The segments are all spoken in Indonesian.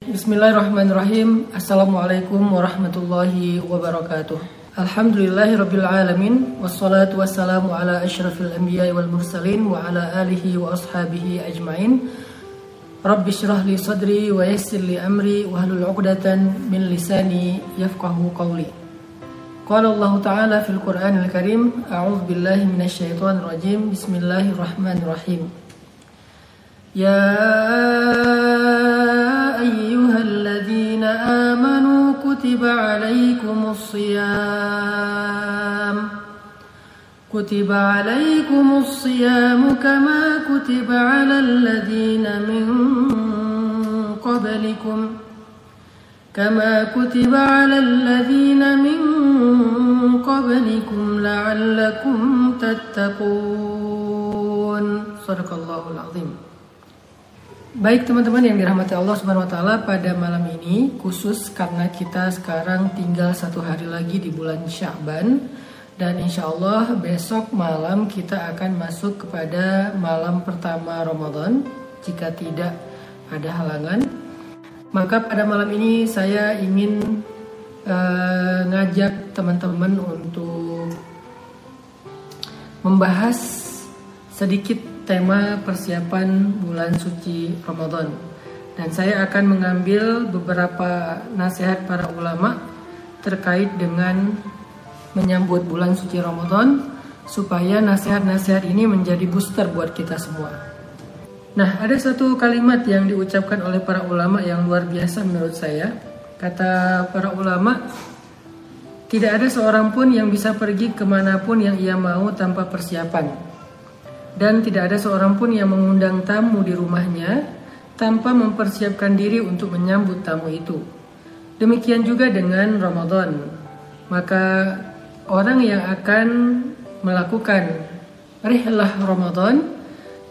Bismillahirrahmanirrahim Assalamualaikum warahmatullahi wabarakatuh Alhamdulillahi rabbil alamin Wassalatu wassalamu ala ashrafil anbiya wal mursalin Wa ala alihi wa ashabihi ajma'in Rabbi syrah li sadri wa yassir li amri Wa halul uqdatan min lisani yafqahu qawli Qala Allah Ta'ala fil Qur'an al-Karim A'udhu billahi minasyaitan rajim Bismillahirrahmanirrahim Ya أيها الذين آمنوا كتب عليكم الصيام. كتب عليكم الصيام كما كتب على الذين من قبلكم. كما كتب على الذين من قبلكم لعلكم تتقون. صدق الله العظيم. Baik teman-teman yang dirahmati Allah Subhanahu Wa Taala pada malam ini khusus karena kita sekarang tinggal satu hari lagi di bulan Syaban dan insya Allah besok malam kita akan masuk kepada malam pertama Ramadan jika tidak ada halangan. Maka pada malam ini saya ingin uh, ngajak teman-teman untuk membahas sedikit tema persiapan bulan suci Ramadan. Dan saya akan mengambil beberapa nasihat para ulama terkait dengan menyambut bulan suci Ramadan supaya nasihat-nasihat ini menjadi booster buat kita semua. Nah, ada satu kalimat yang diucapkan oleh para ulama yang luar biasa menurut saya. Kata para ulama, tidak ada seorang pun yang bisa pergi ke mana pun yang ia mau tanpa persiapan dan tidak ada seorang pun yang mengundang tamu di rumahnya tanpa mempersiapkan diri untuk menyambut tamu itu. Demikian juga dengan Ramadan. Maka orang yang akan melakukan rihlah Ramadan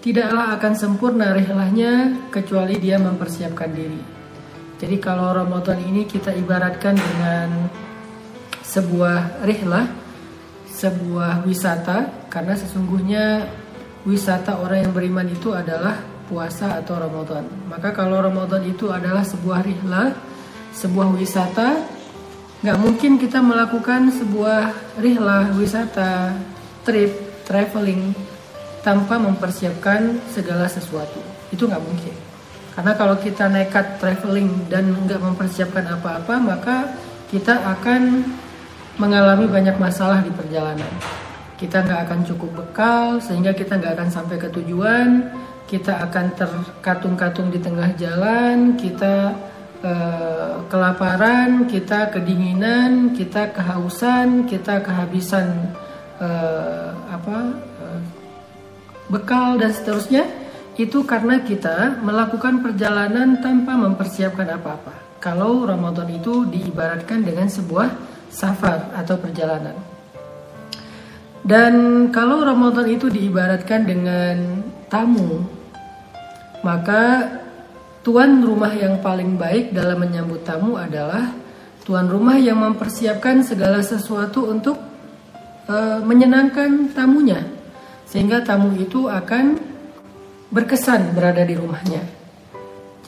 tidaklah akan sempurna rihlahnya kecuali dia mempersiapkan diri. Jadi kalau Ramadan ini kita ibaratkan dengan sebuah rihlah, sebuah wisata karena sesungguhnya wisata orang yang beriman itu adalah puasa atau Ramadan. Maka kalau Ramadan itu adalah sebuah rihlah, sebuah wisata, nggak mungkin kita melakukan sebuah rihlah, wisata, trip, traveling tanpa mempersiapkan segala sesuatu. Itu nggak mungkin. Karena kalau kita nekat traveling dan nggak mempersiapkan apa-apa, maka kita akan mengalami banyak masalah di perjalanan kita nggak akan cukup bekal sehingga kita nggak akan sampai ke tujuan. Kita akan terkatung-katung di tengah jalan kita uh, kelaparan kita kedinginan kita kehausan kita kehabisan uh, apa uh, bekal dan seterusnya itu karena kita melakukan perjalanan tanpa mempersiapkan apa-apa. Kalau Ramadan itu diibaratkan dengan sebuah safar atau perjalanan dan kalau Ramadan itu diibaratkan dengan tamu, maka tuan rumah yang paling baik dalam menyambut tamu adalah tuan rumah yang mempersiapkan segala sesuatu untuk uh, menyenangkan tamunya, sehingga tamu itu akan berkesan berada di rumahnya.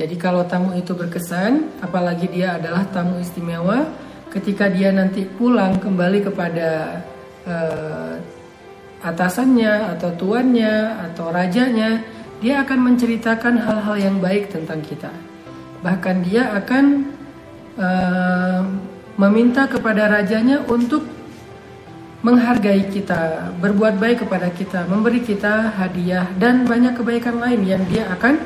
Jadi kalau tamu itu berkesan, apalagi dia adalah tamu istimewa, ketika dia nanti pulang kembali kepada uh, atasannya atau tuannya atau rajanya, dia akan menceritakan hal-hal yang baik tentang kita. Bahkan dia akan uh, meminta kepada rajanya untuk menghargai kita, berbuat baik kepada kita, memberi kita hadiah dan banyak kebaikan lain yang dia akan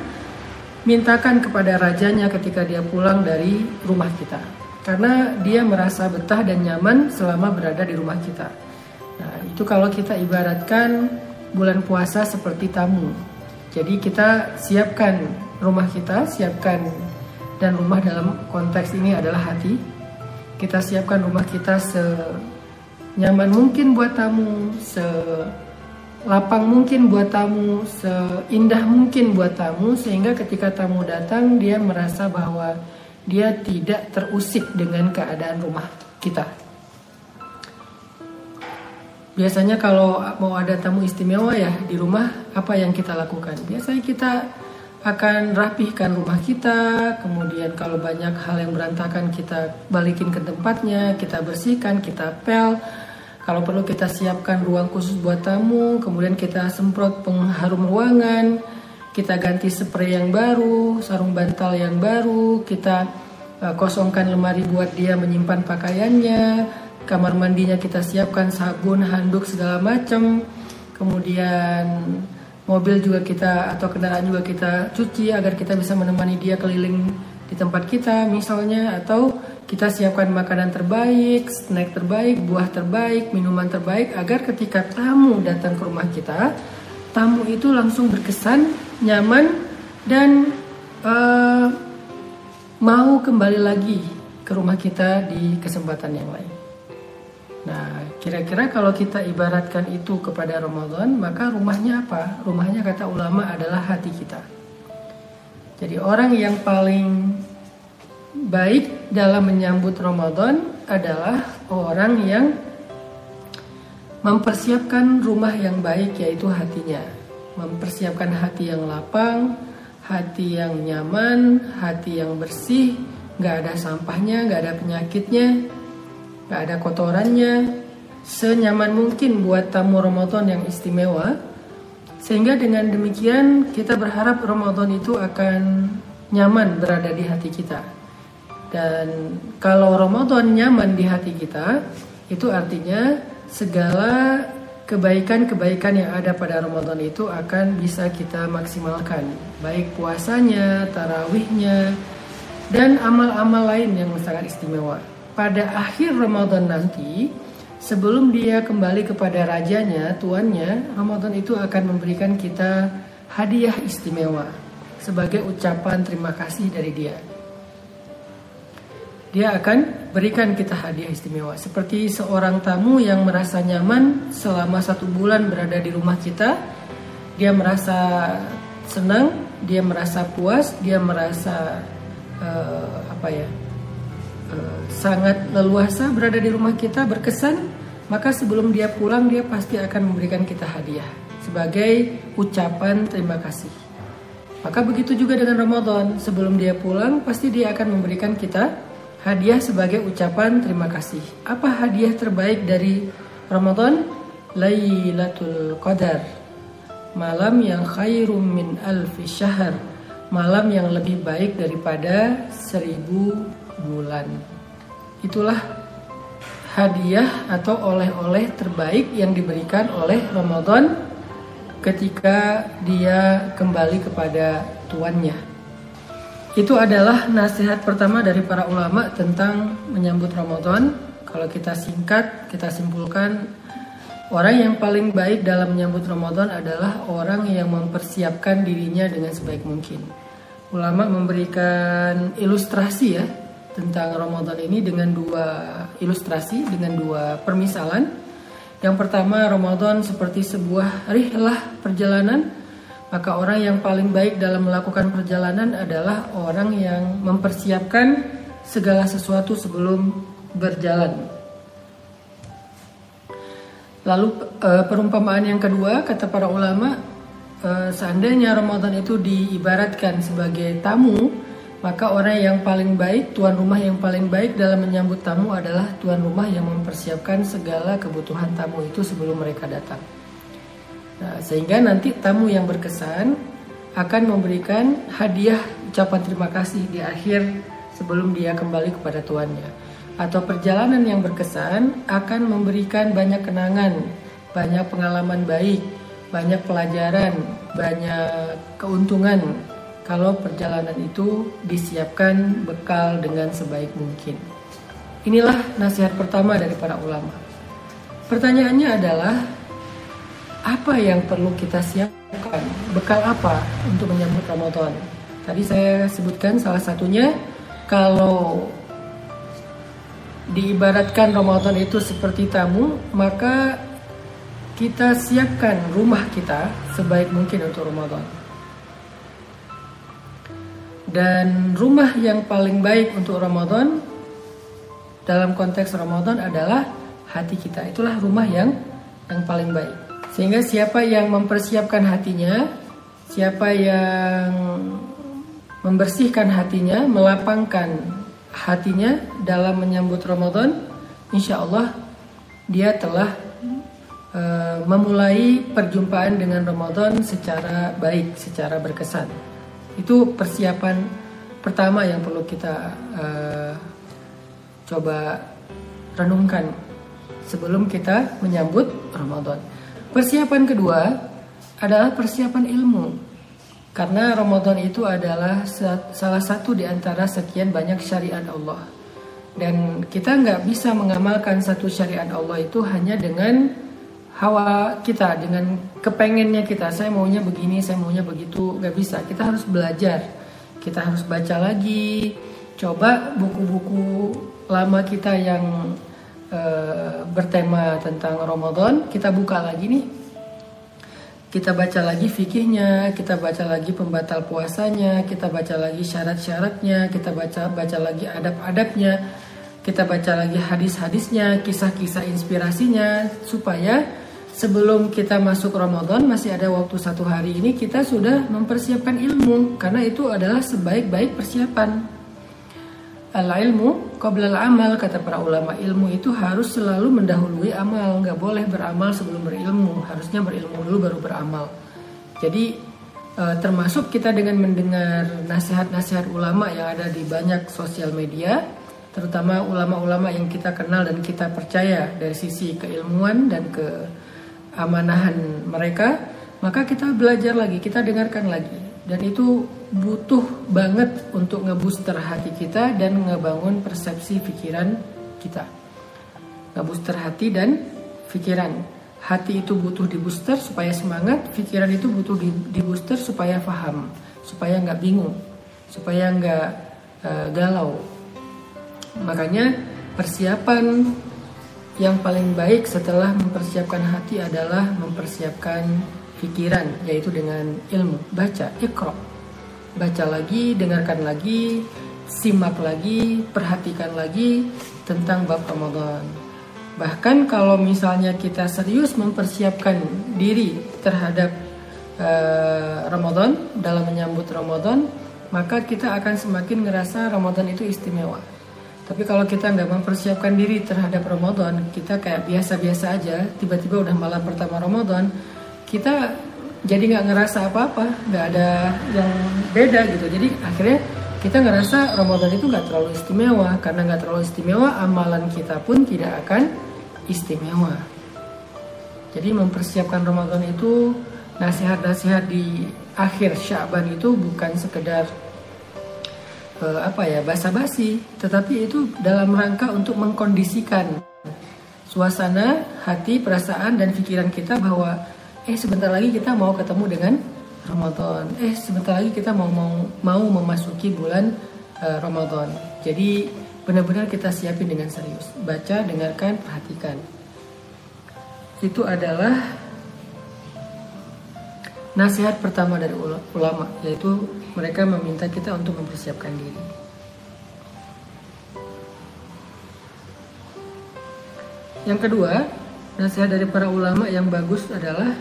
mintakan kepada rajanya ketika dia pulang dari rumah kita. Karena dia merasa betah dan nyaman selama berada di rumah kita. Nah, itu kalau kita ibaratkan bulan puasa seperti tamu. Jadi kita siapkan rumah kita, siapkan dan rumah dalam konteks ini adalah hati. Kita siapkan rumah kita senyaman mungkin buat tamu, selapang mungkin buat tamu, seindah mungkin buat tamu sehingga ketika tamu datang dia merasa bahwa dia tidak terusik dengan keadaan rumah kita. Biasanya kalau mau ada tamu istimewa ya di rumah apa yang kita lakukan? Biasanya kita akan rapihkan rumah kita, kemudian kalau banyak hal yang berantakan kita balikin ke tempatnya, kita bersihkan, kita pel. Kalau perlu kita siapkan ruang khusus buat tamu, kemudian kita semprot pengharum ruangan, kita ganti spray yang baru, sarung bantal yang baru, kita uh, kosongkan lemari buat dia menyimpan pakaiannya, kamar mandinya kita siapkan sabun, handuk segala macam. Kemudian mobil juga kita atau kendaraan juga kita cuci agar kita bisa menemani dia keliling di tempat kita misalnya atau kita siapkan makanan terbaik, snack terbaik, buah terbaik, minuman terbaik agar ketika tamu datang ke rumah kita, tamu itu langsung berkesan, nyaman dan uh, mau kembali lagi ke rumah kita di kesempatan yang lain. Nah, kira-kira kalau kita ibaratkan itu kepada Ramadan, maka rumahnya apa? Rumahnya kata ulama adalah hati kita. Jadi orang yang paling baik dalam menyambut Ramadan adalah orang yang mempersiapkan rumah yang baik yaitu hatinya. Mempersiapkan hati yang lapang, hati yang nyaman, hati yang bersih, nggak ada sampahnya, nggak ada penyakitnya, gak ada kotorannya, senyaman mungkin buat tamu Ramadan yang istimewa. Sehingga dengan demikian kita berharap Ramadan itu akan nyaman berada di hati kita. Dan kalau Ramadan nyaman di hati kita, itu artinya segala kebaikan-kebaikan yang ada pada Ramadan itu akan bisa kita maksimalkan. Baik puasanya, tarawihnya, dan amal-amal lain yang sangat istimewa pada akhir Ramadan nanti sebelum dia kembali kepada rajanya, tuannya, Ramadan itu akan memberikan kita hadiah istimewa sebagai ucapan terima kasih dari dia. Dia akan berikan kita hadiah istimewa seperti seorang tamu yang merasa nyaman selama satu bulan berada di rumah kita. Dia merasa senang, dia merasa puas, dia merasa uh, apa ya? Sangat leluasa berada di rumah kita berkesan, maka sebelum dia pulang dia pasti akan memberikan kita hadiah sebagai ucapan terima kasih. Maka begitu juga dengan Ramadan, sebelum dia pulang pasti dia akan memberikan kita hadiah sebagai ucapan terima kasih. Apa hadiah terbaik dari Ramadan? Lailatul Qadar. Malam yang khairum min alfi syahr. Malam yang lebih baik daripada seribu bulan. Itulah hadiah atau oleh-oleh terbaik yang diberikan oleh Ramadan ketika dia kembali kepada tuannya. Itu adalah nasihat pertama dari para ulama tentang menyambut Ramadan. Kalau kita singkat, kita simpulkan orang yang paling baik dalam menyambut Ramadan adalah orang yang mempersiapkan dirinya dengan sebaik mungkin. Ulama memberikan ilustrasi ya tentang Ramadan ini dengan dua ilustrasi, dengan dua permisalan. Yang pertama, Ramadan seperti sebuah rihlah perjalanan. Maka orang yang paling baik dalam melakukan perjalanan adalah orang yang mempersiapkan segala sesuatu sebelum berjalan. Lalu eh, perumpamaan yang kedua kata para ulama, eh, seandainya Ramadan itu diibaratkan sebagai tamu, maka orang yang paling baik, tuan rumah yang paling baik dalam menyambut tamu adalah tuan rumah yang mempersiapkan segala kebutuhan tamu itu sebelum mereka datang. Nah, sehingga nanti tamu yang berkesan akan memberikan hadiah ucapan terima kasih di akhir sebelum dia kembali kepada tuannya. Atau perjalanan yang berkesan akan memberikan banyak kenangan, banyak pengalaman baik, banyak pelajaran, banyak keuntungan kalau perjalanan itu disiapkan bekal dengan sebaik mungkin. Inilah nasihat pertama dari para ulama. Pertanyaannya adalah apa yang perlu kita siapkan? Bekal apa untuk menyambut Ramadan? Tadi saya sebutkan salah satunya kalau diibaratkan Ramadan itu seperti tamu, maka kita siapkan rumah kita sebaik mungkin untuk Ramadan. Dan rumah yang paling baik untuk Ramadan dalam konteks Ramadan adalah hati kita. Itulah rumah yang yang paling baik. Sehingga siapa yang mempersiapkan hatinya Siapa yang membersihkan hatinya, melapangkan hatinya dalam menyambut Ramadan, insya Allah dia telah uh, memulai perjumpaan dengan Ramadan secara baik, secara berkesan. Itu persiapan pertama yang perlu kita uh, coba renungkan sebelum kita menyambut Ramadan. Persiapan kedua adalah persiapan ilmu. Karena Ramadan itu adalah salah satu di antara sekian banyak syariat Allah. Dan kita nggak bisa mengamalkan satu syariat Allah itu hanya dengan hawa kita, dengan kepengennya kita. Saya maunya begini, saya maunya begitu, nggak bisa. Kita harus belajar, kita harus baca lagi, coba buku-buku lama kita yang uh, bertema tentang Ramadan. Kita buka lagi nih kita baca lagi fikihnya, kita baca lagi pembatal puasanya, kita baca lagi syarat-syaratnya, kita baca baca lagi adab-adabnya, kita baca lagi hadis-hadisnya, kisah-kisah inspirasinya supaya sebelum kita masuk Ramadan masih ada waktu satu hari ini kita sudah mempersiapkan ilmu. Karena itu adalah sebaik-baik persiapan. Al ilmu qabla amal kata para ulama. Ilmu itu harus selalu mendahului amal. Nggak boleh beramal sebelum berilmu. Harusnya berilmu dulu baru beramal. Jadi eh, termasuk kita dengan mendengar nasihat-nasihat ulama yang ada di banyak sosial media terutama ulama-ulama yang kita kenal dan kita percaya dari sisi keilmuan dan keamanahan mereka maka kita belajar lagi kita dengarkan lagi. Dan itu butuh banget untuk ngebooster hati kita dan ngebangun persepsi pikiran kita. Ngebooster hati dan pikiran. Hati itu butuh di booster supaya semangat pikiran itu butuh di booster supaya paham supaya nggak bingung supaya nggak uh, galau. Makanya persiapan yang paling baik setelah mempersiapkan hati adalah mempersiapkan pikiran yaitu dengan ilmu. Baca ikro baca lagi dengarkan lagi simak lagi perhatikan lagi tentang bab Ramadan. Bahkan kalau misalnya kita serius mempersiapkan diri terhadap uh, Ramadan dalam menyambut Ramadan maka kita akan semakin ngerasa Ramadan itu istimewa tapi kalau kita nggak mempersiapkan diri terhadap Ramadan, kita kayak biasa-biasa aja, tiba-tiba udah malam pertama Ramadan, kita jadi nggak ngerasa apa-apa nggak ada yang beda gitu. Jadi akhirnya kita ngerasa Ramadan itu nggak terlalu istimewa karena nggak terlalu istimewa amalan kita pun tidak akan istimewa. Jadi mempersiapkan Ramadan itu nasihat-nasihat di akhir Syaban itu bukan sekedar uh, apa ya basa-basi. Tetapi itu dalam rangka untuk mengkondisikan suasana hati perasaan dan pikiran kita bahwa eh sebentar lagi kita mau ketemu dengan Ramadan. Eh sebentar lagi kita mau mau mau memasuki bulan uh, Ramadan. Jadi benar-benar kita siapin dengan serius. Baca dengarkan perhatikan. Itu adalah nasihat pertama dari ulama yaitu mereka meminta kita untuk mempersiapkan diri yang kedua nasihat dari para ulama yang bagus adalah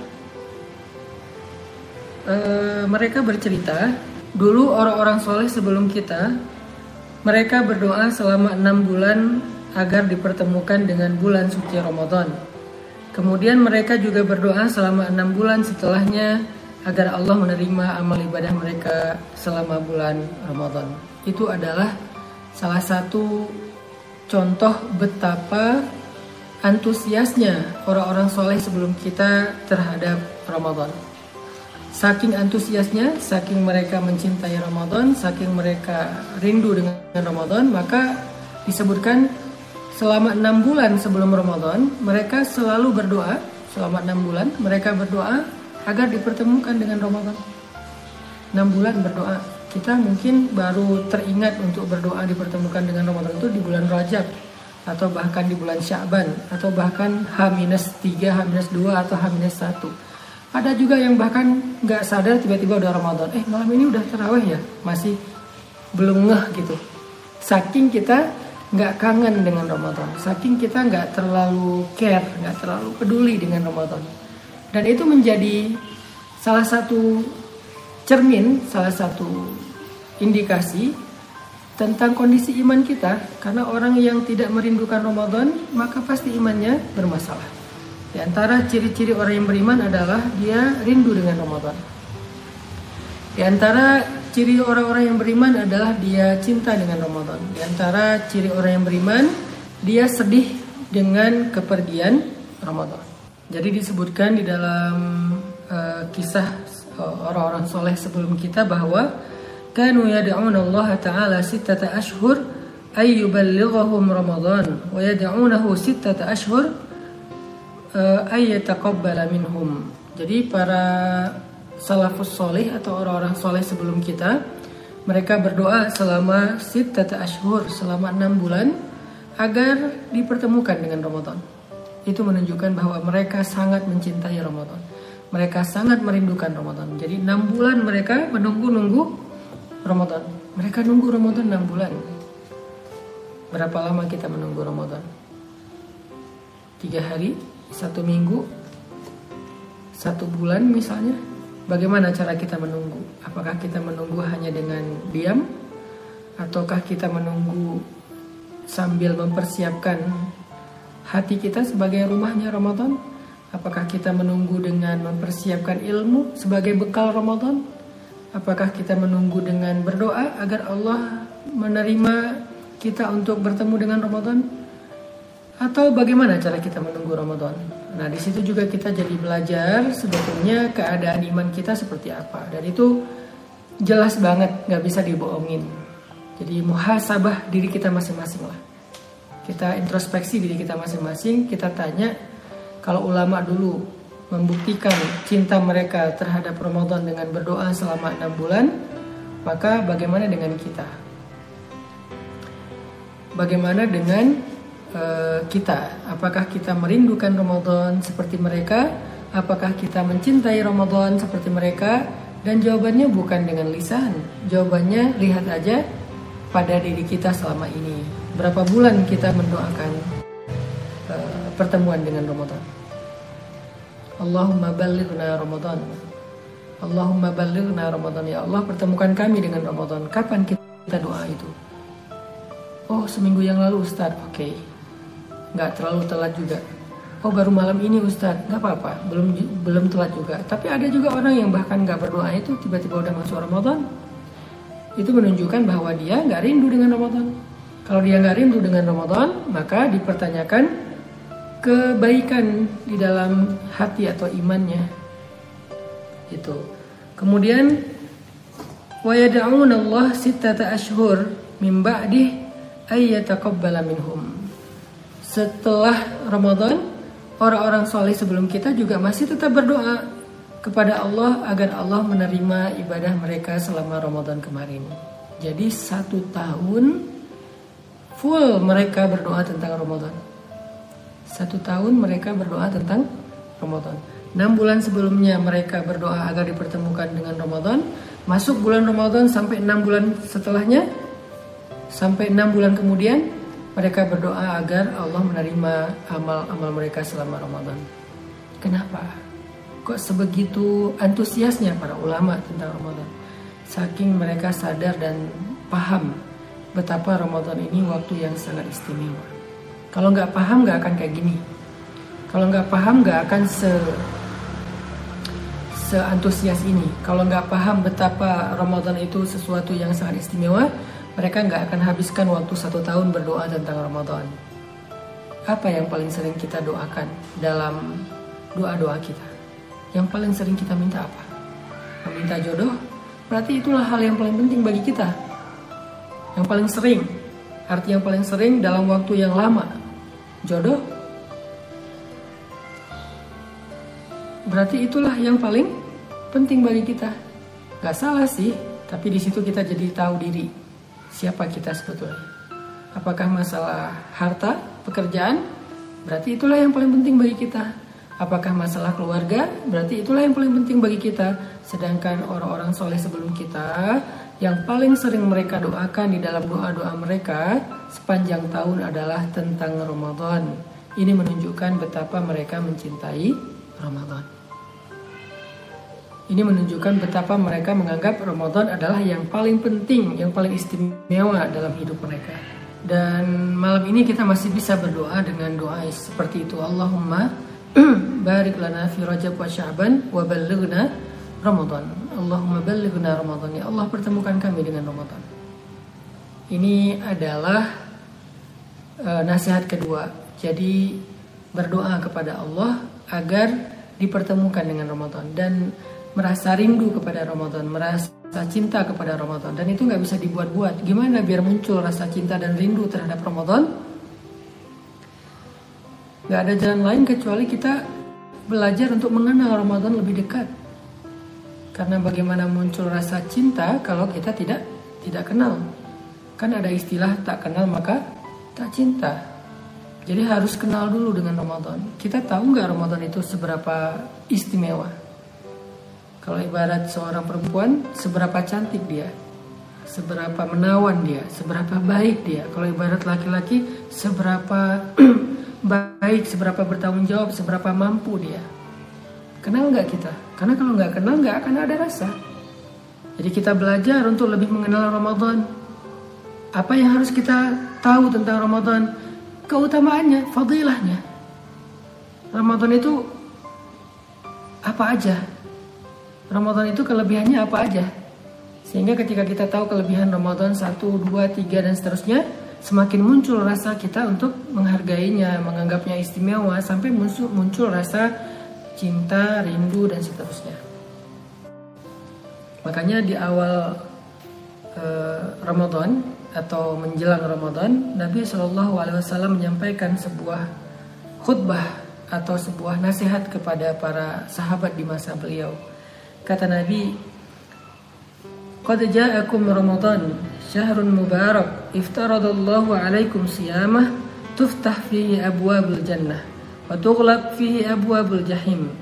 Eh, mereka bercerita dulu orang-orang soleh sebelum kita mereka berdoa selama enam bulan agar dipertemukan dengan bulan suci Ramadan. Kemudian mereka juga berdoa selama enam bulan setelahnya agar Allah menerima amal ibadah mereka selama bulan Ramadan. Itu adalah salah satu contoh betapa antusiasnya orang-orang soleh sebelum kita terhadap Ramadan. Saking antusiasnya, saking mereka mencintai Ramadan, saking mereka rindu dengan Ramadan, maka disebutkan selama enam bulan sebelum Ramadan, mereka selalu berdoa. Selama enam bulan, mereka berdoa agar dipertemukan dengan Ramadan. Enam bulan berdoa. Kita mungkin baru teringat untuk berdoa dipertemukan dengan Ramadan itu di bulan Rajab atau bahkan di bulan Syaban atau bahkan H-3, H-2 atau H-1 ada juga yang bahkan nggak sadar tiba-tiba udah Ramadan. Eh malam ini udah terawih ya, masih belum ngeh gitu. Saking kita nggak kangen dengan Ramadan, saking kita nggak terlalu care, nggak terlalu peduli dengan Ramadan. Dan itu menjadi salah satu cermin salah satu indikasi tentang kondisi iman kita karena orang yang tidak merindukan Ramadan maka pasti imannya bermasalah. Di antara ciri-ciri orang yang beriman adalah dia rindu dengan Ramadan. Di antara ciri orang-orang yang beriman adalah dia cinta dengan Ramadan. Di antara ciri orang yang beriman dia sedih dengan kepergian Ramadan. Jadi disebutkan di dalam uh, kisah orang-orang soleh sebelum kita bahwa kanu yad'una Allah Ta'ala sittata ashhur ay yuballighahum Ramadan wa yad'unahu sittata ashhur ay yataqabbala minhum. Jadi para salafus soleh atau orang-orang soleh sebelum kita mereka berdoa selama sittata ashhur selama enam bulan agar dipertemukan dengan Ramadan. Itu menunjukkan bahwa mereka sangat mencintai Ramadan. Mereka sangat merindukan Ramadan. Jadi enam bulan mereka menunggu-nunggu Ramadan. Mereka nunggu Ramadan enam bulan. Berapa lama kita menunggu Ramadan? Tiga hari, satu minggu, satu bulan misalnya. Bagaimana cara kita menunggu? Apakah kita menunggu hanya dengan diam? Ataukah kita menunggu sambil mempersiapkan hati kita sebagai rumahnya Ramadan? Apakah kita menunggu dengan mempersiapkan ilmu sebagai bekal Ramadan? Apakah kita menunggu dengan berdoa agar Allah menerima kita untuk bertemu dengan Ramadan? Atau bagaimana cara kita menunggu Ramadan? Nah, di situ juga kita jadi belajar sebetulnya keadaan iman kita seperti apa. Dan itu jelas banget, nggak bisa dibohongin. Jadi muhasabah diri kita masing-masing lah. Kita introspeksi diri kita masing-masing, kita tanya kalau ulama dulu membuktikan cinta mereka terhadap Ramadan dengan berdoa selama enam bulan, maka bagaimana dengan kita? Bagaimana dengan uh, kita? Apakah kita merindukan Ramadan seperti mereka? Apakah kita mencintai Ramadan seperti mereka? Dan jawabannya bukan dengan lisan. Jawabannya lihat aja pada diri kita selama ini. Berapa bulan kita mendoakan uh, pertemuan dengan Ramadan? Allahumma balighna Ramadan. Allahumma balighna Ramadan ya Allah pertemukan kami dengan Ramadan. Kapan kita doa itu? Oh seminggu yang lalu Ustaz. Oke. Okay. Nggak terlalu telat juga. Oh baru malam ini Ustaz. Nggak apa-apa. Belum belum telat juga. Tapi ada juga orang yang bahkan nggak berdoa itu tiba-tiba udah masuk Ramadan. Itu menunjukkan bahwa dia nggak rindu dengan Ramadan. Kalau dia nggak rindu dengan Ramadan, maka dipertanyakan kebaikan di dalam hati atau imannya. Itu. Kemudian Allah sittata ashhur min ba'di ay yataqabbala minhum. Setelah Ramadan orang-orang soleh sebelum kita juga masih tetap berdoa kepada Allah agar Allah menerima ibadah mereka selama Ramadan kemarin. Jadi satu tahun full mereka berdoa tentang Ramadan. Satu tahun mereka berdoa tentang Ramadan. Enam bulan sebelumnya mereka berdoa agar dipertemukan dengan Ramadan. Masuk bulan Ramadan sampai enam bulan setelahnya, sampai enam bulan kemudian mereka berdoa agar Allah menerima amal-amal mereka selama Ramadan. Kenapa? Kok sebegitu antusiasnya para ulama tentang Ramadan? Saking mereka sadar dan paham betapa Ramadan ini waktu yang sangat istimewa. Kalau nggak paham nggak akan kayak gini. Kalau nggak paham nggak akan se seantusias ini. Kalau nggak paham betapa Ramadan itu sesuatu yang sangat istimewa, mereka nggak akan habiskan waktu satu tahun berdoa tentang Ramadan. Apa yang paling sering kita doakan dalam doa-doa kita? Yang paling sering kita minta apa? Meminta jodoh? Berarti itulah hal yang paling penting bagi kita. Yang paling sering, arti yang paling sering dalam waktu yang lama, jodoh? Berarti itulah yang paling penting bagi kita. Gak salah sih tapi di situ kita jadi tahu diri. Siapa kita sebetulnya? Apakah masalah harta pekerjaan? Berarti itulah yang paling penting bagi kita. Apakah masalah keluarga? Berarti itulah yang paling penting bagi kita. Sedangkan orang-orang soleh sebelum kita yang paling sering mereka doakan di dalam doa-doa mereka sepanjang tahun adalah tentang Ramadan. Ini menunjukkan betapa mereka mencintai Ramadan. Ini menunjukkan betapa mereka menganggap Ramadan adalah yang paling penting, yang paling istimewa dalam hidup mereka. Dan malam ini kita masih bisa berdoa dengan doa seperti itu. Allahumma barik lana fi Rajab wa Sya'ban wa ballighna Ramadan. Allahumma ballighna Ramadan. Ya Allah pertemukan kami dengan Ramadan. Ini adalah uh, nasihat kedua. Jadi berdoa kepada Allah agar dipertemukan dengan Ramadan dan merasa rindu kepada Ramadan, merasa cinta kepada Ramadan dan itu nggak bisa dibuat-buat. Gimana biar muncul rasa cinta dan rindu terhadap Ramadan? Gak ada jalan lain kecuali kita belajar untuk mengenal Ramadan lebih dekat. Karena bagaimana muncul rasa cinta kalau kita tidak tidak kenal. Kan ada istilah tak kenal maka tak cinta. Jadi harus kenal dulu dengan Ramadan. Kita tahu nggak Ramadan itu seberapa istimewa? Kalau ibarat seorang perempuan, seberapa cantik dia, seberapa menawan dia, seberapa baik dia. Kalau ibarat laki-laki, seberapa baik, seberapa bertanggung jawab, seberapa mampu dia. Kenal nggak kita? Karena kalau nggak kenal nggak akan ada rasa. Jadi kita belajar untuk lebih mengenal Ramadan. Apa yang harus kita tahu tentang Ramadan? Keutamaannya, fadilahnya. Ramadan itu apa aja? Ramadan itu kelebihannya apa aja? Sehingga ketika kita tahu kelebihan Ramadan 1, 2, 3 dan seterusnya, semakin muncul rasa kita untuk menghargainya, menganggapnya istimewa sampai muncul, muncul rasa cinta, rindu dan seterusnya. Makanya di awal uh, Ramadan atau menjelang Ramadan, Nabi Shallallahu Alaihi Wasallam menyampaikan sebuah khutbah atau sebuah nasihat kepada para sahabat di masa beliau Kata Nabi, "Qad ja'akum Ramadan, syahrun mubarak, iftaradallahu 'alaikum siyamah, tuftah fihi abwabul jannah, fihi abwabul jahim,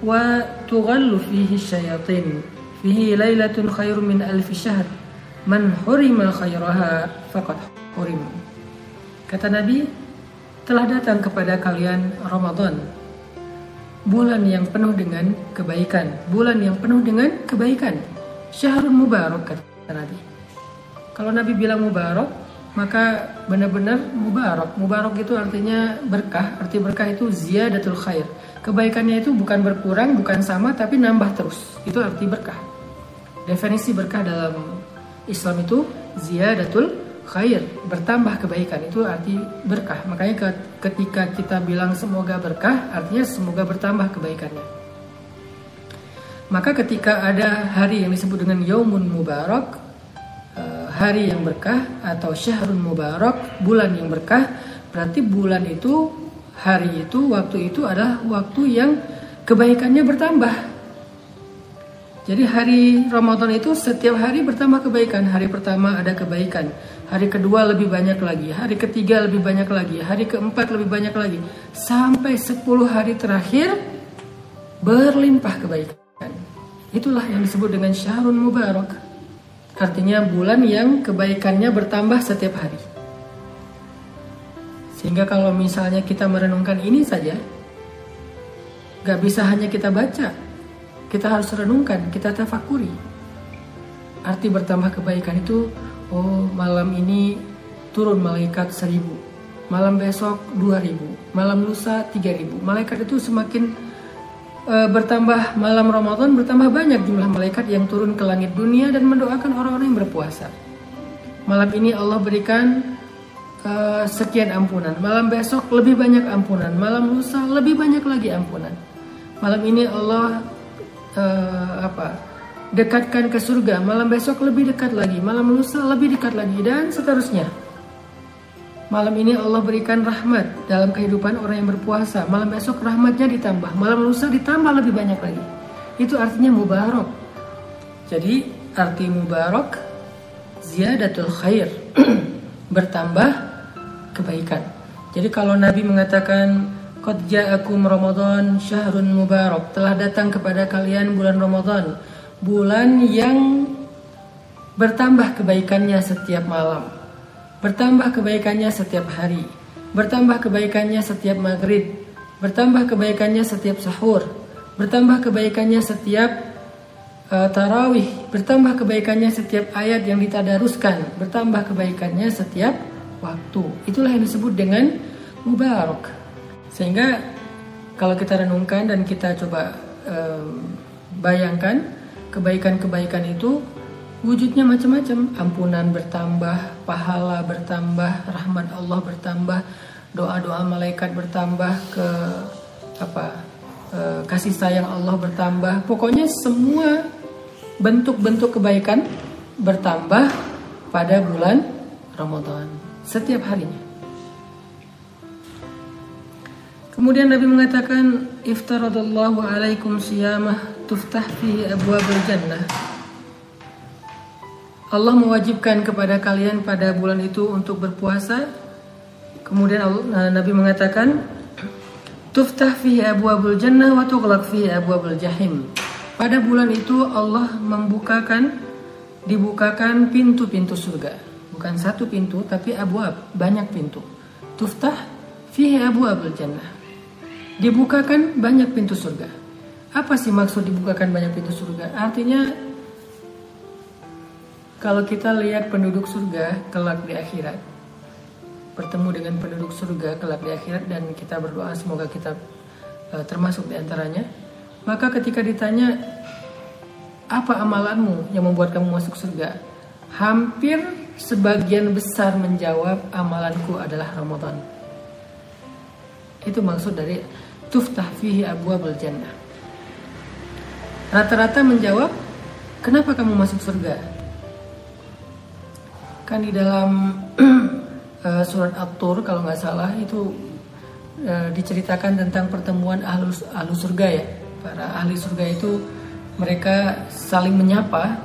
wa tughallu fihi syayatin, fihi lailatun khairu min alfi syahr, man hurima khairaha faqad hurim." Kata Nabi, telah datang kepada kalian Ramadan bulan yang penuh dengan kebaikan, bulan yang penuh dengan kebaikan. Syahrul Mubarak kata Nabi. Kalau Nabi bilang Mubarak, maka benar-benar Mubarak. Mubarak itu artinya berkah, arti berkah itu ziyadatul khair. Kebaikannya itu bukan berkurang, bukan sama, tapi nambah terus. Itu arti berkah. Definisi berkah dalam Islam itu ziyadatul khair, bertambah kebaikan itu arti berkah. Makanya ketika kita bilang semoga berkah, artinya semoga bertambah kebaikannya. Maka ketika ada hari yang disebut dengan Yaumun Mubarak, hari yang berkah atau Syahrul Mubarak, bulan yang berkah, berarti bulan itu, hari itu, waktu itu adalah waktu yang kebaikannya bertambah jadi hari Ramadan itu setiap hari bertambah kebaikan. Hari pertama ada kebaikan, hari kedua lebih banyak lagi, hari ketiga lebih banyak lagi, hari keempat lebih banyak lagi. Sampai 10 hari terakhir berlimpah kebaikan. Itulah yang disebut dengan Syahrul Mubarak. Artinya bulan yang kebaikannya bertambah setiap hari. Sehingga kalau misalnya kita merenungkan ini saja, gak bisa hanya kita baca, kita harus renungkan, kita tafakuri. Arti bertambah kebaikan itu, oh malam ini turun malaikat seribu, malam besok dua ribu, malam lusa tiga ribu. Malaikat itu semakin uh, bertambah malam Ramadan bertambah banyak jumlah malaikat yang turun ke langit dunia dan mendoakan orang-orang yang berpuasa. Malam ini Allah berikan uh, sekian ampunan. Malam besok lebih banyak ampunan. Malam lusa lebih banyak lagi ampunan. Malam ini Allah uh, apa dekatkan ke surga malam besok lebih dekat lagi malam lusa lebih dekat lagi dan seterusnya malam ini Allah berikan rahmat dalam kehidupan orang yang berpuasa malam besok rahmatnya ditambah malam lusa ditambah lebih banyak lagi itu artinya mubarak jadi arti mubarak ziyadatul khair bertambah kebaikan jadi kalau Nabi mengatakan Qad ja'akum Ramadan syahrun mubarak. Telah datang kepada kalian bulan Ramadan, bulan yang bertambah kebaikannya setiap malam. Bertambah kebaikannya setiap hari. Bertambah kebaikannya setiap maghrib. Bertambah kebaikannya setiap sahur. Bertambah kebaikannya setiap uh, tarawih bertambah kebaikannya setiap ayat yang ditadaruskan bertambah kebaikannya setiap waktu itulah yang disebut dengan mubarak sehingga kalau kita renungkan dan kita coba um, bayangkan kebaikan-kebaikan itu wujudnya macam-macam ampunan bertambah pahala bertambah rahmat Allah bertambah doa-doa malaikat bertambah ke apa uh, kasih sayang Allah bertambah pokoknya semua bentuk-bentuk kebaikan bertambah pada bulan Ramadan setiap harinya. Kemudian Nabi mengatakan iftaradallahu alaikum siyamah tuftah fi abwabil jannah. Allah mewajibkan kepada kalian pada bulan itu untuk berpuasa. Kemudian Allah, Nabi mengatakan tuftah fi abwabil jannah wa tughlaq fi abwabil jahim. Pada bulan itu Allah membukakan dibukakan pintu-pintu surga. Bukan satu pintu tapi abwab, banyak pintu. Tuftah fihi abwabul jannah. Dibukakan banyak pintu surga. Apa sih maksud dibukakan banyak pintu surga? Artinya kalau kita lihat penduduk surga kelak di akhirat, bertemu dengan penduduk surga kelak di akhirat dan kita berdoa semoga kita uh, termasuk di antaranya maka ketika ditanya apa amalanmu yang membuat kamu masuk surga? Hampir sebagian besar menjawab amalanku adalah Ramadan. Itu maksud dari tuftah fihi abwabul jannah. Rata-rata menjawab, kenapa kamu masuk surga? Kan di dalam uh, surat At-Tur kalau nggak salah itu uh, diceritakan tentang pertemuan ahlus, ahlus surga ya. Para ahli surga itu mereka saling menyapa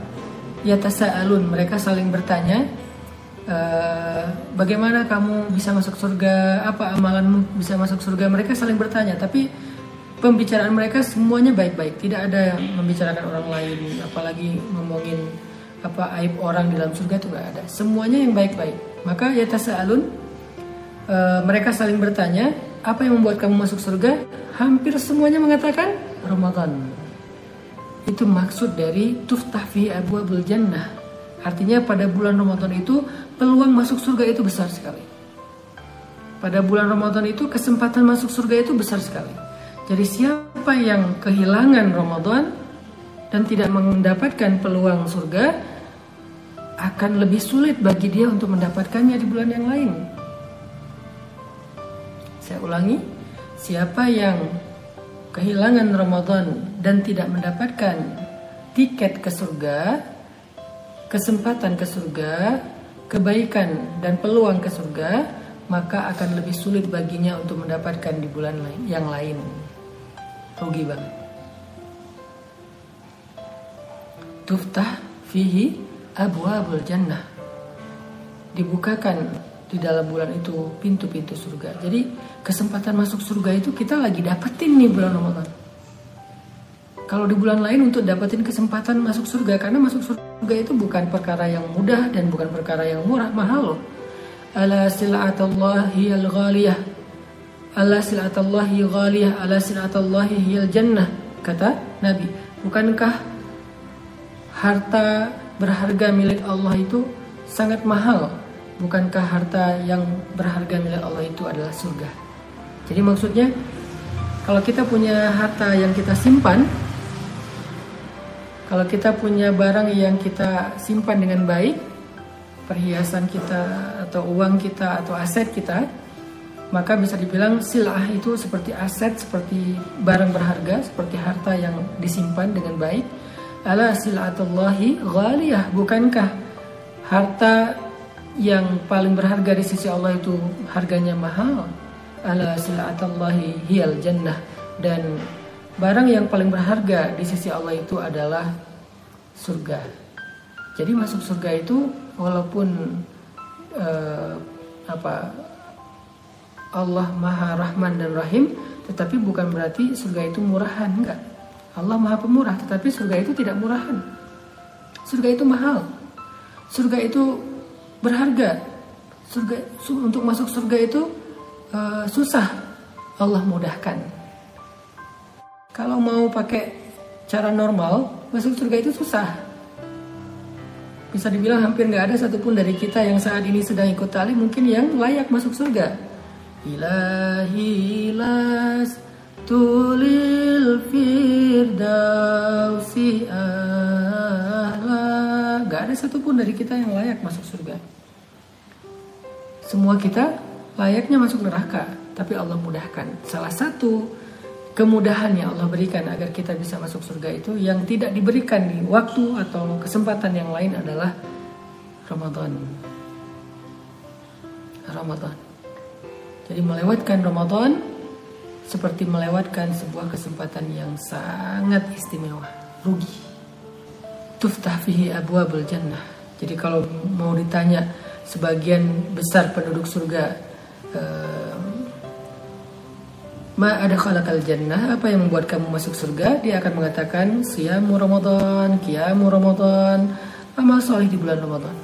ya tasaalun mereka saling bertanya e, bagaimana kamu bisa masuk surga? Apa amalanmu bisa masuk surga? Mereka saling bertanya tapi pembicaraan mereka semuanya baik-baik. Tidak ada membicarakan orang lain apalagi ngomongin apa aib orang di dalam surga itu nggak ada semuanya yang baik-baik maka ya tasaalun e, mereka saling bertanya apa yang membuat kamu masuk surga hampir semuanya mengatakan Ramadan. Itu maksud dari tuftah fi abwabul jannah. Artinya pada bulan Ramadan itu peluang masuk surga itu besar sekali. Pada bulan Ramadan itu kesempatan masuk surga itu besar sekali. Jadi siapa yang kehilangan Ramadan dan tidak mendapatkan peluang surga akan lebih sulit bagi dia untuk mendapatkannya di bulan yang lain. Saya ulangi, siapa yang kehilangan Ramadan dan tidak mendapatkan tiket ke surga, kesempatan ke surga, kebaikan dan peluang ke surga, maka akan lebih sulit baginya untuk mendapatkan di bulan yang lain. Rugi banget. Tuftah fihi abwabul jannah. Dibukakan di dalam bulan itu pintu-pintu surga. Jadi kesempatan masuk surga itu kita lagi dapetin nih bulan Ramadan. Kalau di bulan lain untuk dapetin kesempatan masuk surga karena masuk surga itu bukan perkara yang mudah dan bukan perkara yang murah, mahal loh. Ala silatallahi al-ghaliyah. Ala silatallahi ghaliyah, ala silatallahi hiyal jannah. Kata Nabi, bukankah harta berharga milik Allah itu sangat mahal bukankah harta yang berharga milik Allah itu adalah surga? Jadi maksudnya kalau kita punya harta yang kita simpan, kalau kita punya barang yang kita simpan dengan baik, perhiasan kita atau uang kita atau aset kita, maka bisa dibilang silah itu seperti aset, seperti barang berharga, seperti harta yang disimpan dengan baik. Ala silatullahi ghaliyah, bukankah harta yang paling berharga di sisi Allah itu harganya mahal. Ala silatallahi hiyal jannah dan barang yang paling berharga di sisi Allah itu adalah surga. Jadi masuk surga itu walaupun uh, apa Allah Maha Rahman dan Rahim, tetapi bukan berarti surga itu murahan, enggak. Allah Maha Pemurah, tetapi surga itu tidak murahan. Surga itu mahal. Surga itu berharga. Surga untuk masuk surga itu uh, susah. Allah mudahkan. Kalau mau pakai cara normal, masuk surga itu susah. Bisa dibilang hampir nggak ada satupun dari kita yang saat ini sedang ikut tali mungkin yang layak masuk surga. Ilahi las tulil firdausi ahla. Gak ada satupun dari kita yang layak masuk surga. Semua kita layaknya masuk neraka, tapi Allah mudahkan. Salah satu kemudahan yang Allah berikan agar kita bisa masuk surga itu yang tidak diberikan di waktu atau kesempatan yang lain adalah Ramadan. Ramadan. Jadi melewatkan Ramadan seperti melewatkan sebuah kesempatan yang sangat istimewa, rugi. Tuftah fihi abwabul jannah. Jadi kalau mau ditanya sebagian besar penduduk surga uh, Ma ada khalaqal jannah Apa yang membuat kamu masuk surga Dia akan mengatakan Siyamu Ramadan Kiamu Ramadan Amal soleh di bulan Ramadan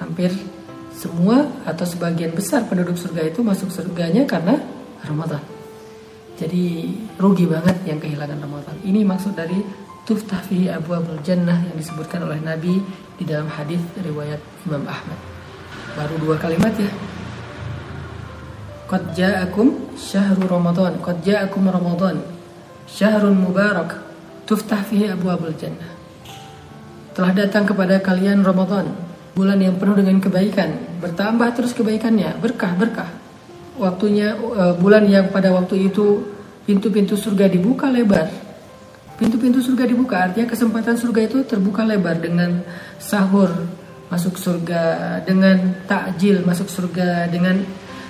Hampir semua atau sebagian besar penduduk surga itu masuk surganya karena Ramadan. Jadi rugi banget yang kehilangan Ramadan. Ini maksud dari tuftah fihi abwabul jannah yang disebutkan oleh Nabi di dalam hadis riwayat Imam Ahmad. Baru dua kalimat ya. Qad ja'akum syahrul Ramadan. Qad ja'akum Ramadan. Syahrun mubarak. Tuftah fihi abwabul jannah. Telah datang kepada kalian Ramadan. Bulan yang penuh dengan kebaikan. Bertambah terus kebaikannya. Berkah-berkah. Waktunya uh, bulan yang pada waktu itu pintu-pintu surga dibuka lebar. Pintu-pintu surga dibuka artinya kesempatan surga itu terbuka lebar dengan sahur masuk surga, dengan takjil masuk surga, dengan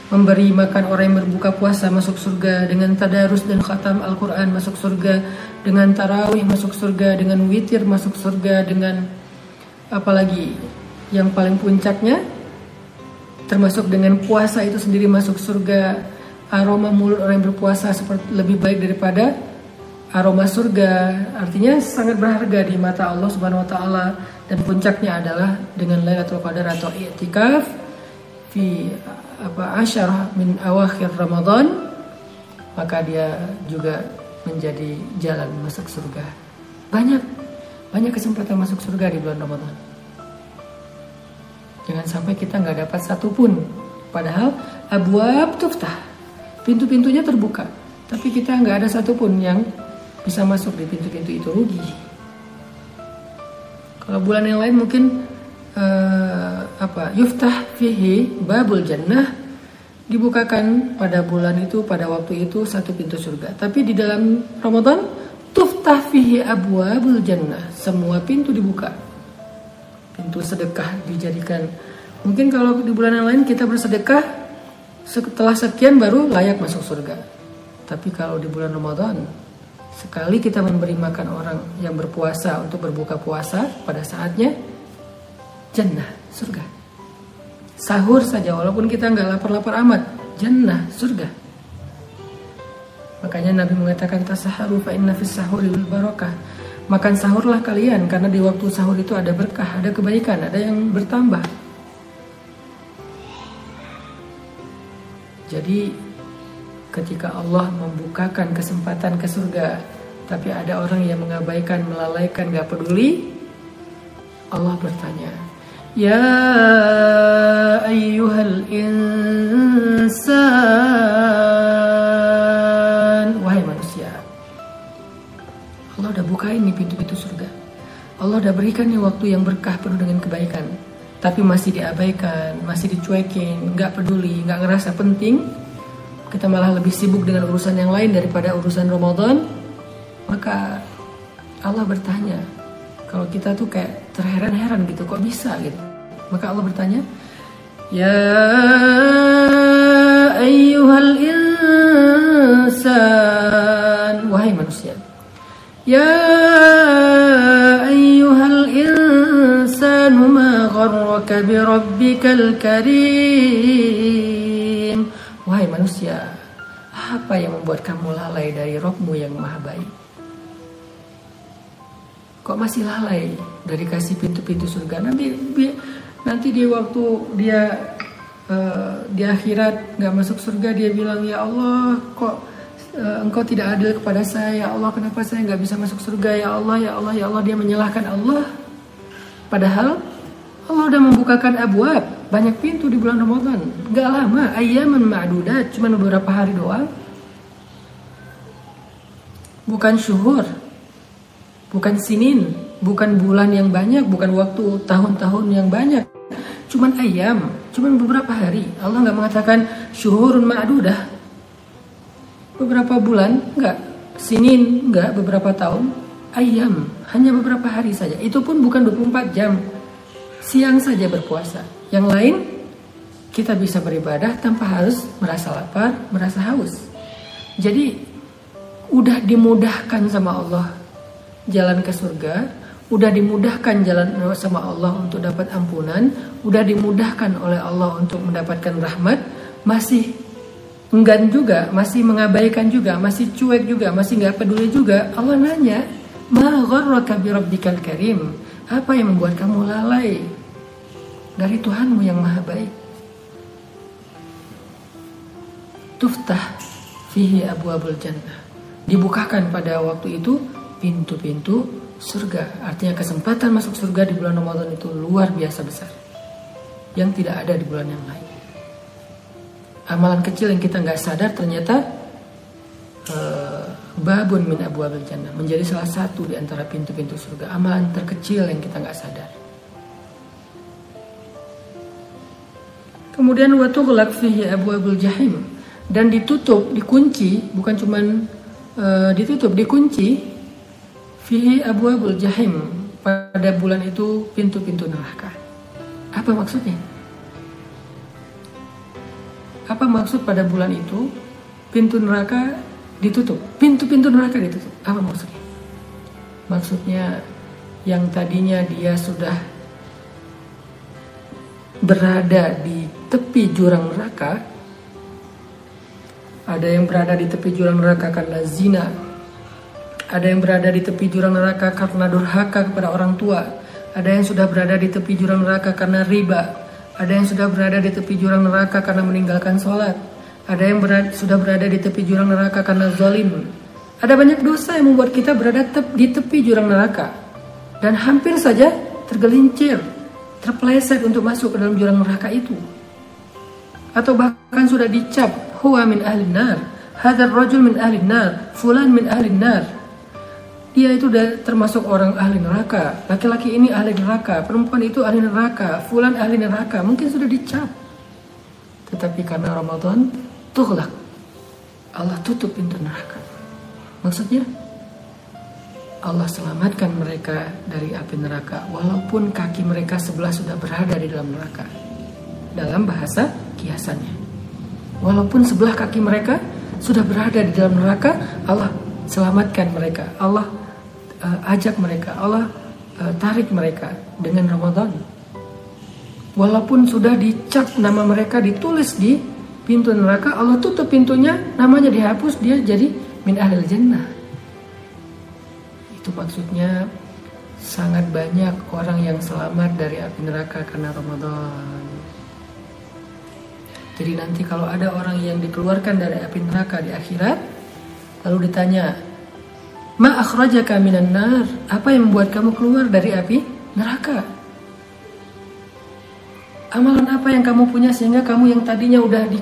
memberi makan orang yang berbuka puasa masuk surga dengan tadarus dan khatam Al-Quran masuk surga dengan tarawih masuk surga dengan witir masuk surga dengan apalagi yang paling puncaknya termasuk dengan puasa itu sendiri masuk surga aroma mulut orang yang berpuasa seperti lebih baik daripada aroma surga artinya sangat berharga di mata Allah Subhanahu wa taala dan puncaknya adalah dengan Lailatul Qadar atau i'tikaf fi apa asyarah min awakhir Ramadan maka dia juga menjadi jalan masuk surga. Banyak banyak kesempatan masuk surga di bulan Ramadan. Jangan sampai kita nggak dapat satu pun. Padahal abwab tuftah. Pintu-pintunya terbuka. Tapi kita nggak ada satupun yang bisa masuk di pintu-pintu itu rugi. Kalau bulan yang lain mungkin uh, apa yuftah fihi babul jannah dibukakan pada bulan itu pada waktu itu satu pintu surga tapi di dalam Ramadan tuftah fihi abwabul jannah semua pintu dibuka pintu sedekah dijadikan mungkin kalau di bulan yang lain kita bersedekah setelah sekian baru layak masuk surga tapi kalau di bulan Ramadan sekali kita memberi makan orang yang berpuasa untuk berbuka puasa pada saatnya jannah, surga. Sahur saja walaupun kita nggak lapar-lapar amat, jannah, surga. Makanya Nabi mengatakan tasaharu fa inna fis sahuri barakah. Makan sahurlah kalian karena di waktu sahur itu ada berkah, ada kebaikan, ada yang bertambah. Jadi ketika Allah membukakan kesempatan ke surga, tapi ada orang yang mengabaikan, melalaikan, gak peduli, Allah bertanya, Ya ayyuhal insan bukain nih pintu-pintu surga. Allah udah berikan nih waktu yang berkah penuh dengan kebaikan. Tapi masih diabaikan, masih dicuekin, nggak peduli, nggak ngerasa penting Kita malah lebih sibuk dengan urusan yang lain daripada urusan Ramadan. Maka Allah bertanya kalau kita tuh kayak terheran-heran gitu kok bisa gitu? Maka Allah bertanya ya ayyuhal insan wahai manusia ayyuhal insan ma gharraka bi rabbikal karim. Wahai manusia apa yang membuat kamu lalai dari Robmu yang maha baik? Kok masih lalai dari kasih pintu-pintu surga? Nanti nanti di waktu dia uh, di akhirat nggak masuk surga dia bilang ya Allah kok engkau tidak adil kepada saya. Ya Allah kenapa saya nggak bisa masuk surga? Ya Allah ya Allah ya Allah dia menyalahkan Allah. Padahal Allah udah membukakan abwab banyak pintu di bulan Ramadan. Nggak lama ayaman ma'dudat cuma beberapa hari doang. Bukan syuhur bukan sinin bukan bulan yang banyak bukan waktu tahun-tahun yang banyak. Cuman ayam cuman beberapa hari. Allah nggak mengatakan syuhurun ma'dudah beberapa bulan? Nggak. Sinin nggak. Beberapa tahun? Ayam. Hanya beberapa hari saja. Itu pun bukan 24 jam. Siang saja berpuasa. Yang lain kita bisa beribadah tanpa harus merasa lapar merasa haus. Jadi udah dimudahkan sama Allah jalan ke surga udah dimudahkan jalan sama Allah untuk dapat ampunan, udah dimudahkan oleh Allah untuk mendapatkan rahmat, masih enggan juga, masih mengabaikan juga, masih cuek juga, masih nggak peduli juga. Allah nanya, "Ma gharraka bi rabbikal karim?" Apa yang membuat kamu lalai dari Tuhanmu yang maha baik? Tuftah fihi abu abul jannah. Dibukakan pada waktu itu pintu-pintu surga. Artinya kesempatan masuk surga di bulan Ramadan itu luar biasa besar. Yang tidak ada di bulan yang lain. Amalan kecil yang kita nggak sadar ternyata uh, babun min abu abul jannah menjadi salah satu di antara pintu-pintu surga. Amalan terkecil yang kita nggak sadar. Kemudian waktu gelak fihi abu abul jahim dan ditutup, dikunci, bukan cuman uh, ditutup, dikunci Fihi abwabul jahim pada bulan itu pintu-pintu neraka. Apa maksudnya? Apa maksud pada bulan itu pintu neraka ditutup? Pintu-pintu neraka ditutup. Apa maksudnya? Maksudnya yang tadinya dia sudah berada di tepi jurang neraka, ada yang berada di tepi jurang neraka karena zina, ada yang berada di tepi jurang neraka karena durhaka kepada orang tua. Ada yang sudah berada di tepi jurang neraka karena riba. Ada yang sudah berada di tepi jurang neraka karena meninggalkan sholat. Ada yang berada, sudah berada di tepi jurang neraka karena zalim. Ada banyak dosa yang membuat kita berada tep, di tepi jurang neraka. Dan hampir saja tergelincir, terpeleset untuk masuk ke dalam jurang neraka itu. Atau bahkan sudah dicap, huwa min ahli nar, hadar rajul min ahli nar, fulan min ahli nar dia itu termasuk orang ahli neraka. Laki-laki ini ahli neraka, perempuan itu ahli neraka, fulan ahli neraka. Mungkin sudah dicap. Tetapi karena Ramadan, tughlaq. Allah tutup pintu neraka. Maksudnya, Allah selamatkan mereka dari api neraka walaupun kaki mereka sebelah sudah berada di dalam neraka. Dalam bahasa kiasannya. Walaupun sebelah kaki mereka sudah berada di dalam neraka, Allah selamatkan mereka. Allah uh, ajak mereka, Allah uh, tarik mereka dengan Ramadan. Walaupun sudah dicap nama mereka ditulis di pintu neraka, Allah tutup pintunya, namanya dihapus, dia jadi min ahlil jannah. Itu maksudnya sangat banyak orang yang selamat dari api neraka karena Ramadan. Jadi nanti kalau ada orang yang dikeluarkan dari api neraka di akhirat, lalu ditanya, Ma akhrajaka minan nar? Apa yang membuat kamu keluar dari api neraka? Amalan apa yang kamu punya sehingga kamu yang tadinya udah di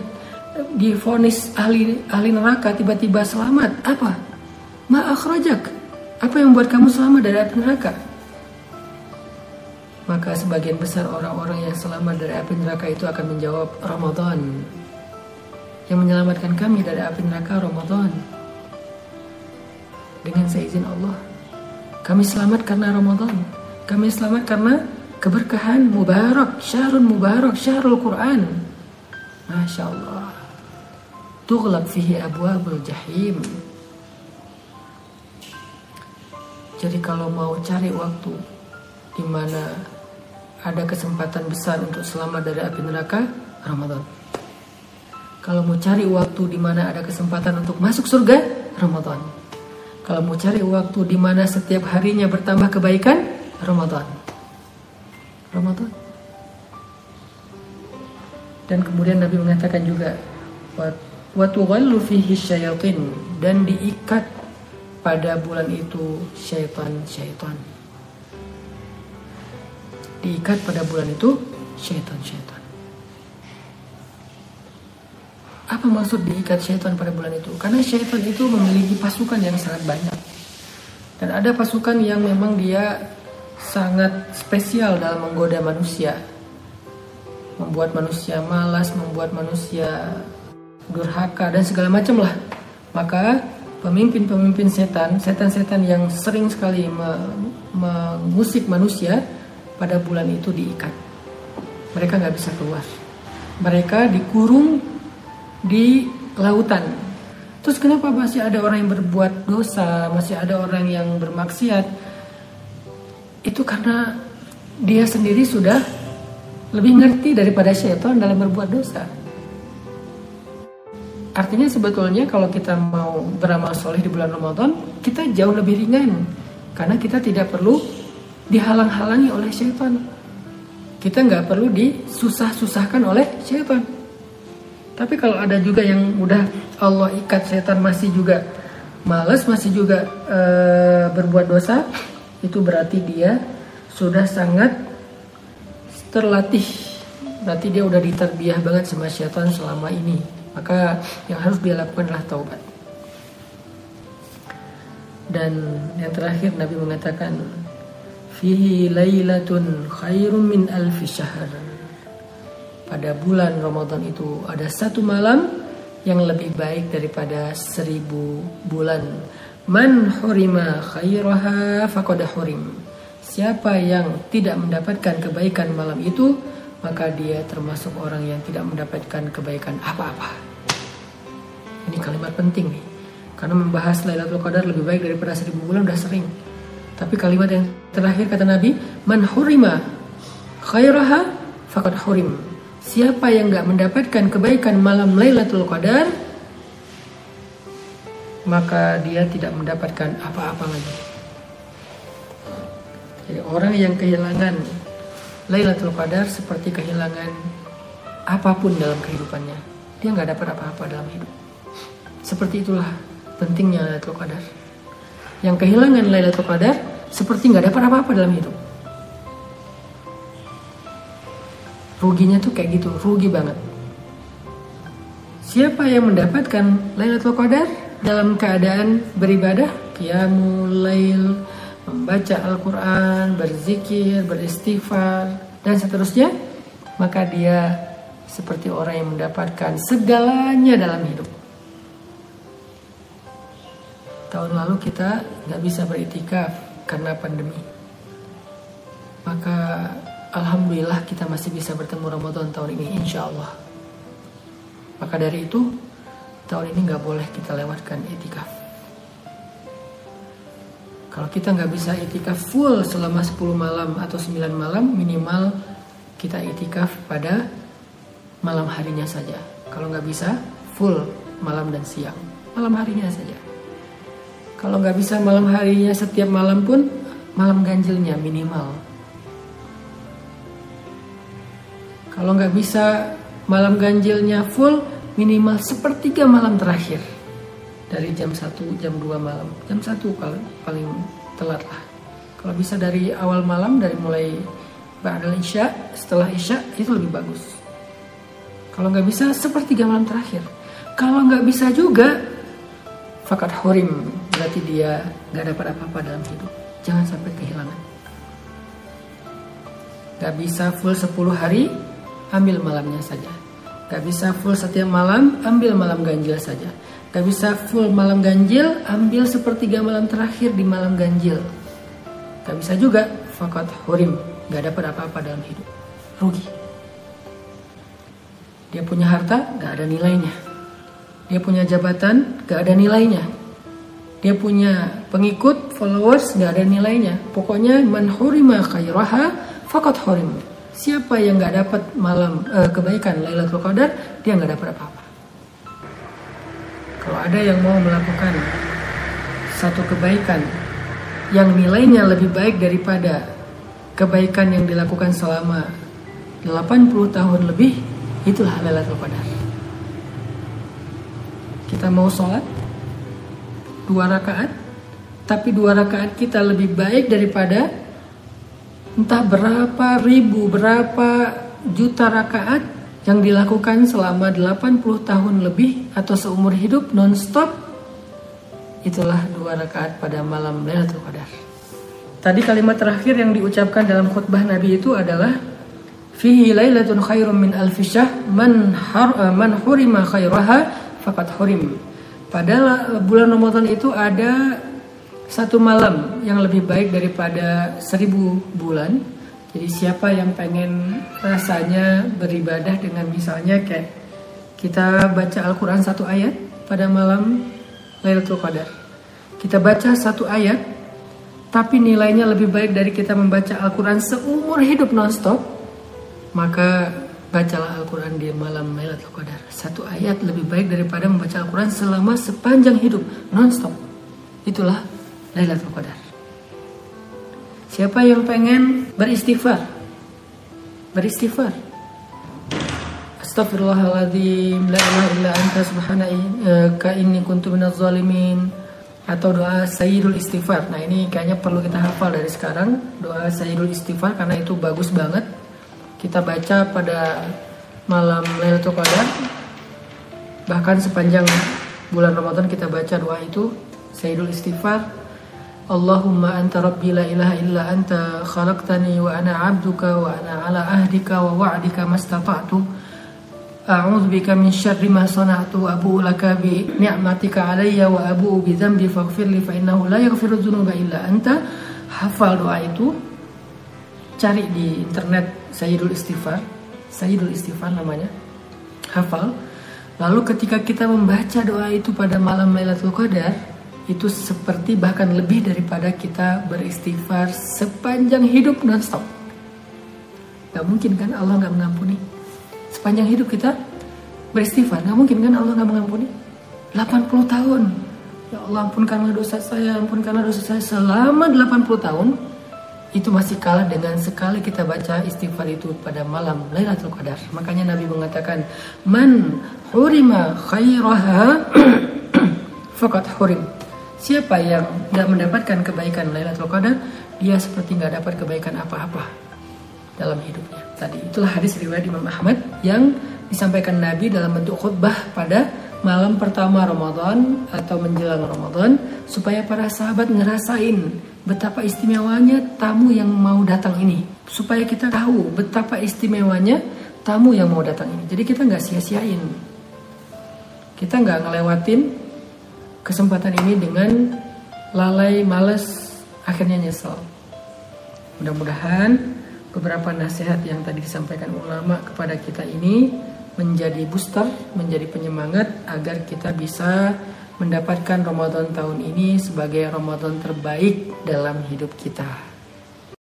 difonis ahli ahli neraka tiba-tiba selamat? Apa? Ma akhrajak? Apa yang membuat kamu selamat dari api neraka? Maka sebagian besar orang-orang yang selamat dari api neraka itu akan menjawab Ramadan. Yang menyelamatkan kami dari api neraka Ramadan dengan seizin Allah. Kami selamat karena Ramadan. Kami selamat karena keberkahan mubarak, syahrul mubarak, syahrul Quran. Masya Allah. Tughlaq fihi abwabul jahim. Jadi kalau mau cari waktu di mana ada kesempatan besar untuk selamat dari api neraka, Ramadan. Kalau mau cari waktu di mana ada kesempatan untuk masuk surga, Ramadan. Kalau mau cari waktu di mana setiap harinya bertambah kebaikan, Ramadan. Ramadan. Dan kemudian Nabi mengatakan juga, wa tughallu fihi syayatin dan diikat pada bulan itu syaitan-syaitan. Diikat pada bulan itu syaitan-syaitan. Apa maksud diikat syaitan pada bulan itu? Karena syaitan itu memiliki pasukan yang sangat banyak. Dan ada pasukan yang memang dia sangat spesial dalam menggoda manusia. Membuat manusia malas, membuat manusia durhaka dan segala macam lah. Maka pemimpin-pemimpin setan, setan-setan yang sering sekali mengusik manusia pada bulan itu diikat. Mereka nggak bisa keluar. Mereka dikurung di lautan. Terus kenapa masih ada orang yang berbuat dosa, masih ada orang yang bermaksiat? Itu karena dia sendiri sudah lebih ngerti daripada syaitan dalam berbuat dosa. Artinya sebetulnya kalau kita mau beramal soleh di bulan Ramadan, kita jauh lebih ringan. Karena kita tidak perlu dihalang-halangi oleh syaitan. Kita nggak perlu disusah-susahkan oleh syaitan. Tapi kalau ada juga yang udah Allah ikat syaitan masih juga males, masih juga e, berbuat dosa, itu berarti dia sudah sangat terlatih. Berarti dia udah diterbiah banget sama syaitan selama ini. Maka yang harus dia lakukan adalah taubat. Dan yang terakhir Nabi mengatakan fihi lailatun khairum min alfi syahr pada bulan Ramadan itu ada satu malam yang lebih baik daripada seribu bulan man hurima khairaha faqad hurim siapa yang tidak mendapatkan kebaikan malam itu maka dia termasuk orang yang tidak mendapatkan kebaikan apa-apa. Ini kalimat penting nih, karena membahas Lailatul Qadar lebih baik daripada seribu bulan udah sering. Tapi kalimat yang terakhir kata Nabi, man hurima khairaha faqad hurim. Siapa yang nggak mendapatkan kebaikan malam Lailatul Qadar, maka dia tidak mendapatkan apa-apa lagi. Jadi orang yang kehilangan Lailatul Qadar seperti kehilangan apa pun dalam kehidupannya. Dia nggak dapat apa-apa dalam hidup. Seperti itulah pentingnya Lailatul Qadar. Yang kehilangan Lailatul Qadar seperti nggak dapat apa-apa dalam hidup. Ruginya tuh kayak gitu, rugi banget. Siapa yang mendapatkan Lailatul Qadar dalam keadaan beribadah, qiyamul lail, membaca Al-Quran, berzikir, beristighfar, dan seterusnya, maka dia seperti orang yang mendapatkan segalanya dalam hidup. Tahun lalu kita nggak bisa beritikaf karena pandemi. Maka Alhamdulillah kita masih bisa bertemu Ramadan tahun ini insya Allah. Maka dari itu tahun ini nggak boleh kita lewatkan itikaf. Kalau kita nggak bisa itikaf full selama 10 malam atau 9 malam, minimal kita itikaf pada malam harinya saja. Kalau nggak bisa, full malam dan siang. Malam harinya saja. Kalau nggak bisa malam harinya setiap malam pun, malam ganjilnya minimal. Kalau nggak bisa malam ganjilnya full, minimal sepertiga malam terakhir. Dari jam 1 jam 2 malam. Jam 1 kalau paling telat lah. Kalau bisa dari awal malam dari mulai Ba'dal Isya setelah Isya itu lebih bagus. Kalau nggak bisa sepertiga malam terakhir. Kalau nggak bisa juga fakat horim berarti dia nggak dapat apa-apa dalam hidup. Jangan sampai kehilangan. Nggak bisa full 10 hari ambil malamnya saja nggak bisa full setiap malam ambil malam ganjil saja Gak bisa full malam ganjil, ambil sepertiga malam terakhir di malam ganjil. Gak bisa juga fakat hurim, gak dapat apa-apa dalam hidup. Rugi. Dia punya harta, gak ada nilainya. Dia punya jabatan, gak ada nilainya. Dia punya pengikut, followers, gak ada nilainya. Pokoknya man hurima khairaha fakat hurim. Siapa yang gak dapat malam uh, kebaikan Lailatul Qadar, dia gak dapat apa-apa. Kalau ada yang mau melakukan satu kebaikan yang nilainya lebih baik daripada kebaikan yang dilakukan selama 80 tahun lebih, itulah Lailatul Qadar. Kita mau sholat dua rakaat, tapi dua rakaat kita lebih baik daripada entah berapa ribu, berapa juta rakaat yang dilakukan selama 80 tahun lebih atau seumur hidup non-stop itulah dua rakaat pada malam Lailatul Qadar. Tadi kalimat terakhir yang diucapkan dalam khutbah Nabi itu adalah fihi lailatun khairum min alfi man har man hurima khairaha faqad hurim. Pada bulan Ramadan itu ada satu malam yang lebih baik daripada seribu bulan jadi siapa yang pengen rasanya beribadah dengan misalnya kayak kita baca Al-Quran satu ayat pada malam Lailatul Qadar. Kita baca satu ayat, tapi nilainya lebih baik dari kita membaca Al-Quran seumur hidup nonstop, maka bacalah Al-Quran di malam Lailatul Qadar. Satu ayat lebih baik daripada membaca Al-Quran selama sepanjang hidup nonstop. Itulah Lailatul Qadar. Siapa yang pengen beristighfar? Beristighfar. Astagfirullahaladzim La ilaha illa anta subhanaka inni kuntu minaz zalimin Atau doa Sayyidul Istighfar Nah ini kayaknya perlu kita hafal dari sekarang Doa Sayyidul Istighfar karena itu bagus banget Kita baca pada malam Lailatul Qadar Bahkan sepanjang bulan Ramadan kita baca doa itu Sayyidul Istighfar Allahumma anta rabbi la ilaha illa anta khalaqtani wa ana abduka wa ana ala ahdika wa wa'dika mastata'tu A'udzu bika min syarri ma sana'tu abu'u laka bi ni'matika alayya wa abu'u bi dzambi faghfir li fa innahu la yaghfiru dzunuba illa anta. Hafal doa itu. Cari di internet Sayyidul Istighfar. Sayyidul Istighfar namanya. Hafal. Lalu ketika kita membaca doa itu pada malam Lailatul Qadar, itu seperti bahkan lebih daripada kita beristighfar sepanjang hidup nonstop. Gak mungkin kan Allah gak mengampuni. Sepanjang hidup kita beristighfar, gak mungkin kan Allah gak mengampuni. 80 tahun. Ya Allah ampunkanlah dosa saya, ampunkanlah dosa saya selama 80 tahun. Itu masih kalah dengan sekali kita baca istighfar itu pada malam Lailatul Qadar. Makanya Nabi mengatakan, "Man hurima khairaha fakat hurim." Siapa yang nggak mendapatkan kebaikan Lailatul Qadar, dia seperti nggak dapat kebaikan apa-apa dalam hidupnya. Tadi itulah hadis riwayat Imam Ahmad yang disampaikan Nabi dalam bentuk khutbah pada malam pertama Ramadan atau menjelang Ramadan supaya para sahabat ngerasain betapa istimewanya tamu yang mau datang ini. Supaya kita tahu betapa istimewanya tamu yang mau datang ini. Jadi kita nggak sia-siain. Kita nggak ngelewatin kesempatan ini dengan lalai, males, akhirnya nyesel. Mudah-mudahan beberapa nasihat yang tadi disampaikan ulama kepada kita ini menjadi booster, menjadi penyemangat agar kita bisa mendapatkan Ramadan tahun ini sebagai Ramadan terbaik dalam hidup kita.